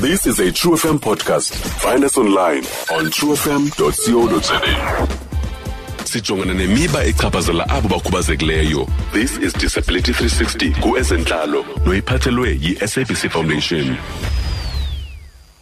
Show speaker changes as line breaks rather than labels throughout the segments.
This is a True FM podcast. Find us online on truefm.co.za. sijongana nemiba echaphazela abo bakhubazekileyo this is disability 360 kuezentlalo noyiphathelwe yi-sabc foundation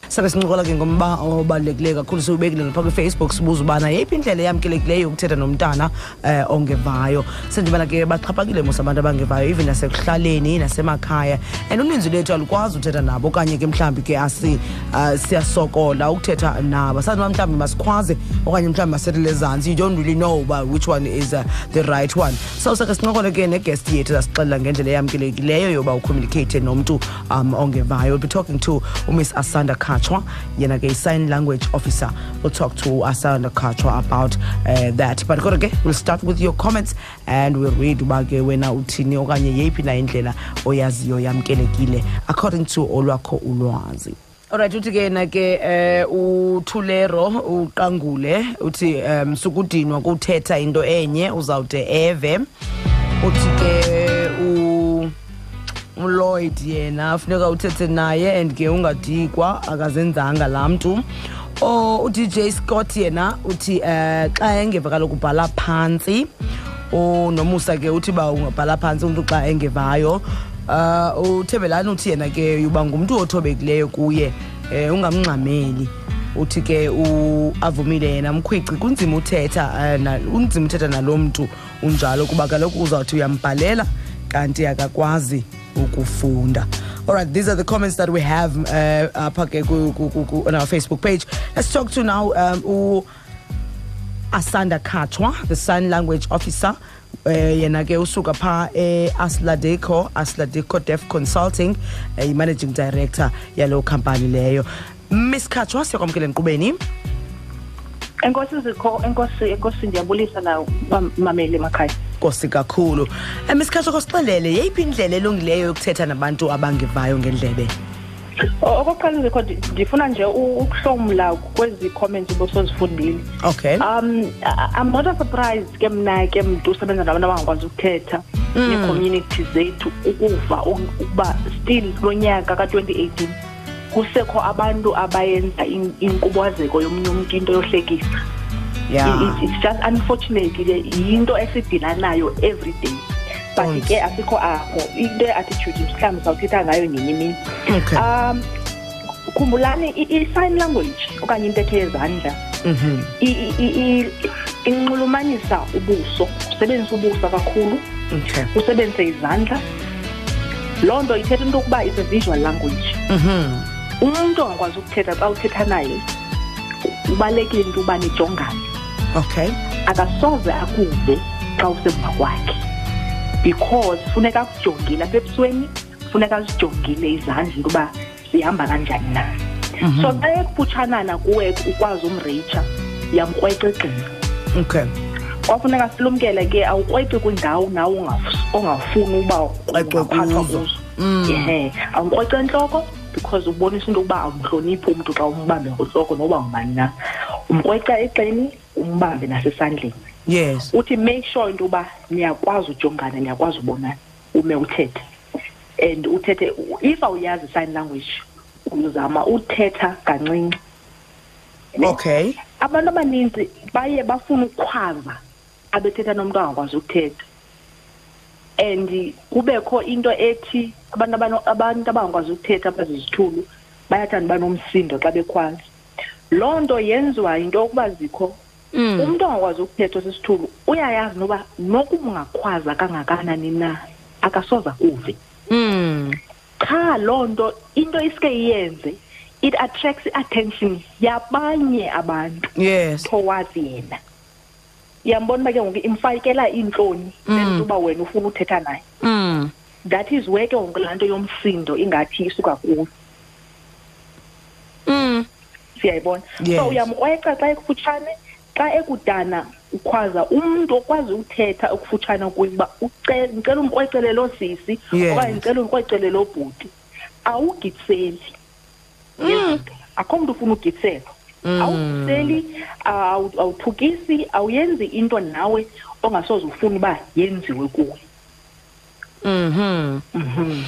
sabe sincokola ke ngomba obalulekileyo kakhulu siwubekile lapha kwifacebook sibuza ubana yeyiphi indlela eyamkelekileyo yokuthetha nomntana eh ongevayo senjibala ke baxhaphakile mos abantu abangevayo even nasekuhlaleni nasemakhaya and uninzi lethu alukwazi uthetha nabo okanye ke mhlawumbi ke asi uh, siyasokola ukuthetha nabo sazi uba mhlawumbi masikhwaze okanye mhlawumbi masethele ezantsi you don't really know uba which one is uh, the right one so sake sincokole ke negest yethu zasixelela ngendlela eyamkelekileyo yoba ucommunicate nomntu um, ongevayo. We'll be talking to Miss Asanda Kachwa, yena ke sign language officer. We'll talk to Asanda Kachwa about uh, that. But kodwa ke we'll start with your comments and we'll read uba ke wena uthini okanye yeyiphi na indlela oyaziyo yamkelekile according to olwakho ulwazi. Alright uthi ke na ke eh uthulero uqangule uthi um sukudinwa kuthetha into enye uzawude eve uthi ke u uLloyd yena funeka uthethe naye and ke ungadikwa akazenzanga laa mntu o udj scott yena uthi um xa engeva kaloku ubhala phantsi unomusa ke uthi uba ungabhala phantsi umntu xa engevayo um uthembelani uthi yena ke uba ngumntu othobekileyo kuye um ungamngxameli uthi ke avumile yena mkhwici kunzima uthetha eh, unzima uthetha nalo mntu unjalo kuba kaloku uzawuthi uyambhalela kanti akakwazi ukufunda all right these are the comments that we have uh, apha ke on our facebook page let's talk to now um, Asanda Kachwa, the sign language officer, uh, yena ke usuka pha e-asladeco eh, asladeco def consulting uh, eh, managing director yalo company leyo miss khatshwa siyakwamkela enkqubeni
enkosi zikho enkosi enkosi ndiyabulisa na mameli makhaya
nkosi kakhulu um miss khatshwa kosixelele yeyiphi indlela elungileyo yokuthetha nabantu abangevayo ngendlebe
okokuqala ndikho ndifuna nje ukuhlomla kwezi comments bosozifundile
okay
um i'm not surprised ke mna ke mntu usebenza nabantu abangakwazi ukuthetha mm. nee-community zethu ukuva ukuba still kulo nyaka ka-2018 kusekho abantu abayenza inkubazeko yomnye umntu into yohlekisa
yeah.
it's just unfortunately yinto esidila nayo every day but ke asikho apho into ye-attitude mhlawumbi sawuthetha ngayo ngenye imini um khumbulani i-sign language okanye intetho yezandla
mhm.
inxulumanisa ubuso usebenzisa ubuso kakhulu usebenzise izandla loo nto ithetha into yokuba is a visual language
mhm.
umntu angakwazi ukuthetha xa uthetha naye ubalulekile into uba nijongane
okay
akasoze akuve xa usemva kwakhe because funeka akujongile apha ebusweni funeka azijongile izandla into yoba zihamba kanjani na mhm. so xa ekufutshanana kuwe ukwazi umritsha yamkrweca egqini
okay
kwafuneka silumkele ke awukrweqi kwindawo nawo ongafuni uba ungaphathwa
kuzo
mm. ehe awukrweca entloko because ubonisa into yokuba awumhloniphi umntu xa umbambe ngohloko noba ngubani na umkweca eqeni umbambe nasesandleni
yes
uthi make sure into yoba niyakwazi ujongana niyakwazi ubonana ume uthethe and uthethe if awuyazi sign language uzama uthetha kancinci
okay
abantu abaninzi baye bafuna ukukhwaza abethetha nomntu angakwazi ukuthetha and kubekho into ethi abantu abantu abangakwazi ukuthetha abazizithulu bayathanda uba nomsindo xa bekhwazi loo nto yenziwa yinto yokuba zikho mm. umntu ongakwazi ukuthetha osisithulu uyayazi noba nokuba ungakhwaza kangakanani na akasoza kuve
mm.
qha loo nto into isike iyenze it attracts i-attention yabanye abantu
yes.
towards yena yambona uba ke ngoku imfakela iintloni mm. lento uba wena ufuna uthetha naye
mm.
that is where ke ngoku laa nto yomsindo ingathi isuka kuyo
mm.
siyayibona so uyamkrweca xa ekufutshane xa ekudana ukhwaza umntu okwazi uthetha okufutshane kuye uba ndicela umkrwecele loo sisi okanye ndicela umkrwecele loo bhuti awugitseli mm. akho mntu ufuna ugitselwa mm. awuseli awuthukisi awuyenzi into nawe ongasoze ufuna uba yenziwe kuwe
mhm mhm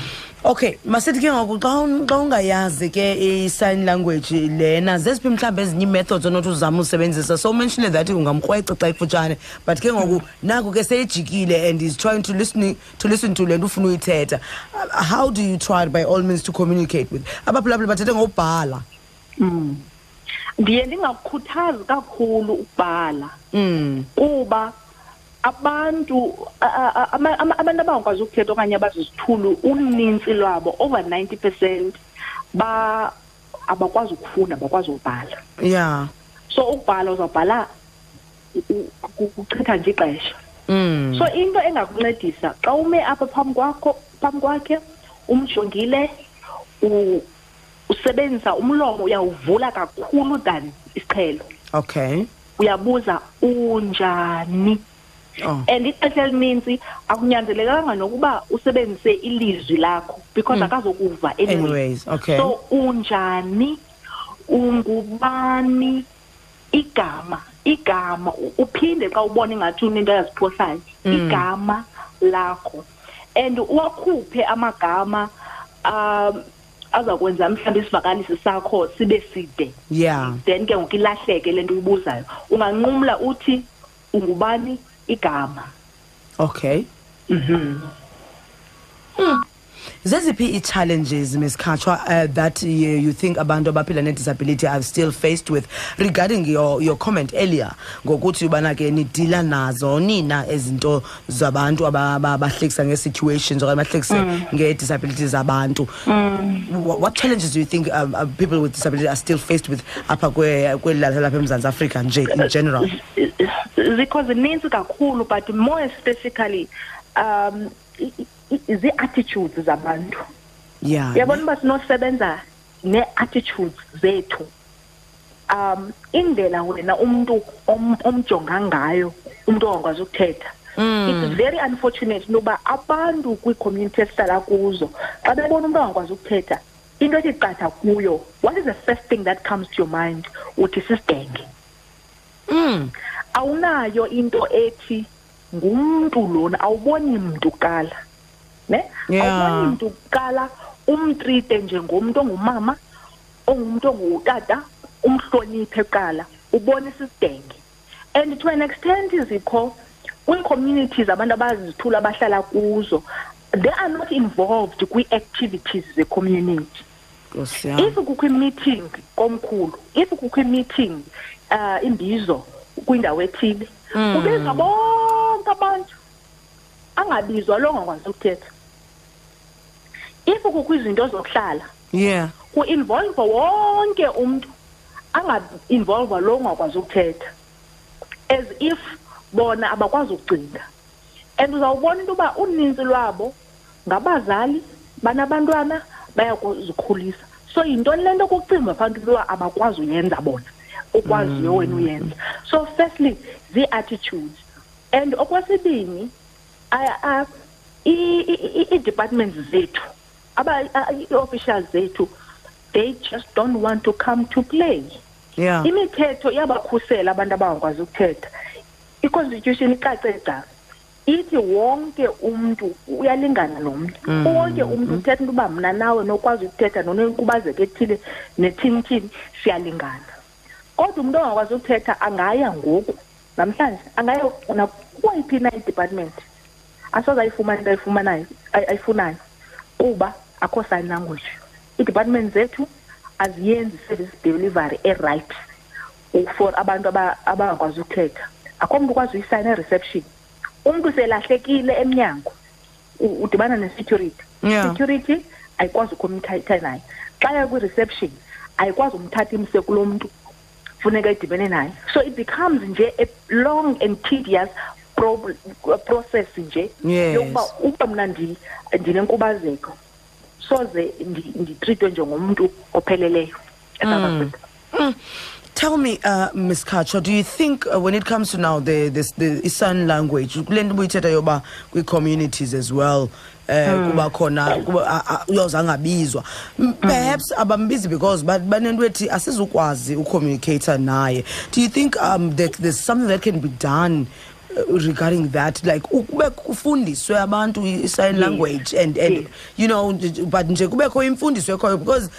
okay masithi ke ngoku xa xa ungayazi ke i-sign language lena zeziphi mhlawumbi ezinye ii-methods onothi uzama usebenzisa so umenshine that ungamkrweca xa ikufutshane but ke ngoku naku ke seyijikile and is trying to listening to listen to le nto ufuna uyithetha Uh, how do you try by all means to communicate with abaphulaphuli bathethe ngobhala Mm.
ndiye ndingakukhuthazi kakhulu ukubhala
mm.
kuba abantu a- a- a- ama- ama- abantu abangakwazi ukuthetha okanye abazizithulu uninzi lwabo over 90 percent ba abakwazi ukufunda abakwazi ukubhala
yeah
so ukubhala uzawubhala kuchitha nje ixesha
mm.
so into engakuncedisa xa ume apha phambi kwakho phambi kwakhe umjongile usebenzisa umlomo uyawuvula kakhulu than isiqhelo
okay
uyabuza unjani
oh.
and ixesha elininzi akunyanzelekanga nokuba usebenzise ilizwi lakho because mm. akazokuva
anyways okay
so unjani ungubani igama igama uphinde xa ubona ingathi unento yaziphohlayo mm. igama lakho and uwakhuphe amagama um azakwenza mhlawumbi isivakalisi sakho sibe side
yeah
then ke ngoku ilahleke le nto uyibuzayo unganqumla uthi ungubani igama
okay mhm mm zeziphi ii-challenges miss khatshwa uh, that you, you think abantu abaphila ne-disability are still faced with regarding your, your comment earlier ngokuthi ubana ke nidila nazo nina ezinto zabantu abahlekisa nge-situations okanye bahlekise mm. nge-disability zabantu mm. what challenges do you think um, uh, people with disability are still faced with apha kweli lalapha lapha emzantsi afrika nje in general
zikho zininzi kakhulu but more specifically um zii-attitudes zabantu
yeah,
yabona uba sinosebenza nee-attitudes zethu um indlela wena umntu omjonga ngayo umntu ongakwazi ukuthetha mm. it's very unfortunate noba abantu kwii-community esihlala kuzo xa bebona umntu angakwazi ukuthetha into ethi qatha kuyo what is the first thing that comes to your mind uthi sisidenge
mm.
awunayo into ethi ngumntu lona awuboni mntu kuqala ne
yeah.
awuboni mntu kuqala umtrite njengomntu ongumama ongumntu ongutata umhloniphe kuqala ubona isidenge and to an extent izikho kwi-communities abantu abazithula abahlala kuzo they are not involved kwi-activities ze-community if kukho imeeting komkhulu if kukho imeeting um uh, imbizo kwindawo ethile mm. kubizwa bonke abantu angabizwa lo ngakwazi ukuthetha if kukho izinto zokuhlala
yeah
ku-involva wonke umntu anga-involva lo ngakwazi ukuthetha as if bona abakwazi ukucinga and uzawubona into yoba uninzi lwabo ngabazali banabantwana bayakuzikhulisa so yintoni le nto kucingwa abantu uba abakwazi uyenza bona ukwaziyo mm. wena uyenza so firstly zii-attitudes and okwesibini ii-departments zethu ii-officials zethu they just don't want to come to play
yeah.
imithetho iyabakhusela abantu abangakwazi ukuthetha i-constitution icace gca ithi wonke umntu uyalingana nomntu mm. wonke umntu mm. uthetha into uba mna nawe nokwazi ukuthetha nonenkubazeko ethile nethinithini siyalingana kodwa umntu ongakwazi ukuthetha angaya ngoku namhlanje angaya nakwayiphi na idepartment asoze ayifumane into ayifumanayo ayifunayo kuba akho sign language iidepartment zethu aziyenzi service delivery erayithi for abantu abangakwazi ukuthetha akho mntu ukwazi uyisayina ereception umntu selahlekile emnyango udibana nesecurity
yeah.
security ayikwazi ukhomyuthatha naye xa ya kwi-reception ayikwazi umthatha imse kulo mntu funeka idibene naye so it becomes nje a long and tedious process nje
yes.
yokuba uba mna ndinenkubazeko soze nditritwe njengomntu opheleleyo mm. mm.
Tell me, uh, Ms. Kacho, do you think uh, when it comes to now the, this, the Isan language, kule nto buyithetha yoba kwi-communities as well, eh hmm. kuba khona uyoza angabizwa hmm. perhaps abambizi because banento ethi asizukwazi ucommunicator naye do you think um that there's something that can be done uh, regarding that like kube kufundiswe abantu i-sign language and, and you know but nje kubekho imfundiso ekhoyo because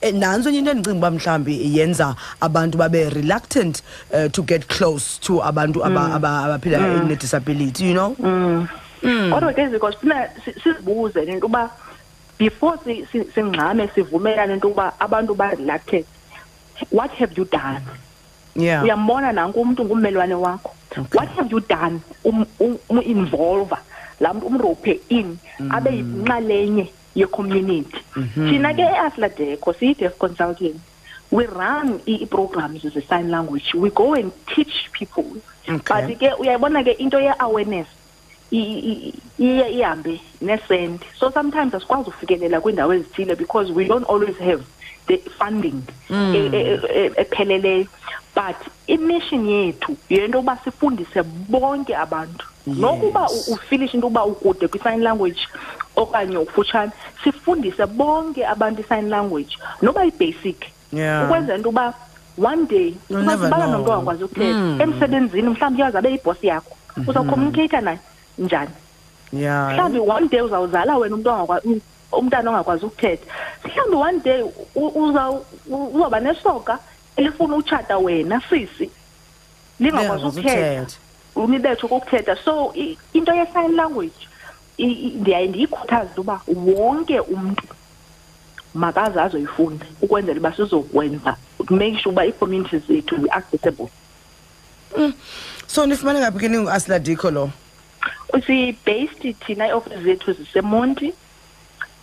Eh, nantso enye into endicinga uba mhlawumbi yenza abantu babe reluctant uh, to get close to abantu mm. abaphila aba, aba mm. nedisability you know mm. Mm.
kodwa ke ziko sifuna sizibuze le nto uba before singxame si, si sivumelane into yokuba abantu ba-relucted what have you done
yeah.
uyambona nanku umntu ngummelwane wakho
okay.
what have you done umu-involva um, um, la mntu umrophe in mm. abe yinxalenye mm. yecommunity mhm. thina ke easladeco siyi-deaf consulting we run ii-programs ze-sign language we go and teach people but ke uyayibona ke into ye-awareness iye ihambe nesend so sometimes asikwazi ufikelela kwiindawo ezithile because we don't always have the funding mm. e, e, e, epheleleyo but imission yethu yento uba sifundise bonke abantu nokuba ufilisha into yokuba ukude kwi-sign language okanye ukufutshane sifundise bonke abantu i-sign language noba
yi-basic
ukwenzela into yokuba one day
ubasibala
nomntu ongakwazi ukuthetha hmm. emsebenzini mhlawumbi uyazi abe yibhosi yakho mhm. uzawucommunicata naye njani mhlawumbi one day uzawuzala wena umntu ongakwazi umntana ongakwazi ukuthetha mhlawumbi one day uzawuba nesoka elifuna utshata wena sisi lingakwazi ukuthetha imibetho kokuthetha so into ye-sign language ndiyaye ndiyikhuthaze uba wonke umntu makaze azoyifunde ukwenzela uba sizokwenza make sure uba ii-community zethu zi-accessible mm.
so nifumane ngaphi ke ningu-asiladikho lo
sibased thina iiofisi zethu zisemonti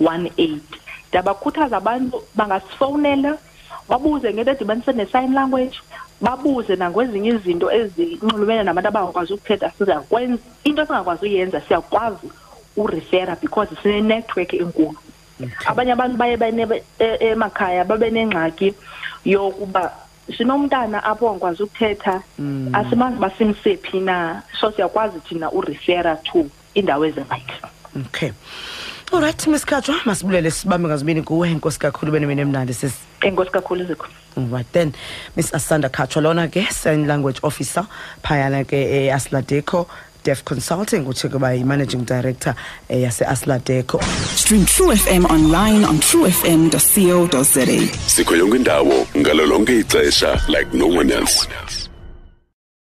one eight ndiyabakhuthaza abantu bangasifowunela babuze ngento edibanise ne-sign language babuze nangwezinye izinto ezinxulumene nabantu abangakwazi ukuthetha sizakwenza into esingakwazi uyenza siyakwazi urefera because sinenetwork enkulu abanye abantu baye e, emakhaya babe nengxaki yokuba sinomntana apho angikwazi ukuthetha mm. asimazi uba simsephi na so siyakwazi thina urefera to indawo ezirayithi
okay olright miss khatshwa masibulele sibambe ngazibini kuwe enkosi kakhulu bene mina emnandi sisi
enkosi kakhulu zikho
right then miss asanda khatshwa lona ke sign language officer phayana ke easiladeco eh, Def Consulting, which is by Managing Director eh, yase Asla Deco.
Stream True FM online on truefm.co.za.
Sikho yonke indawo ngalo lonke ixesha like no one else.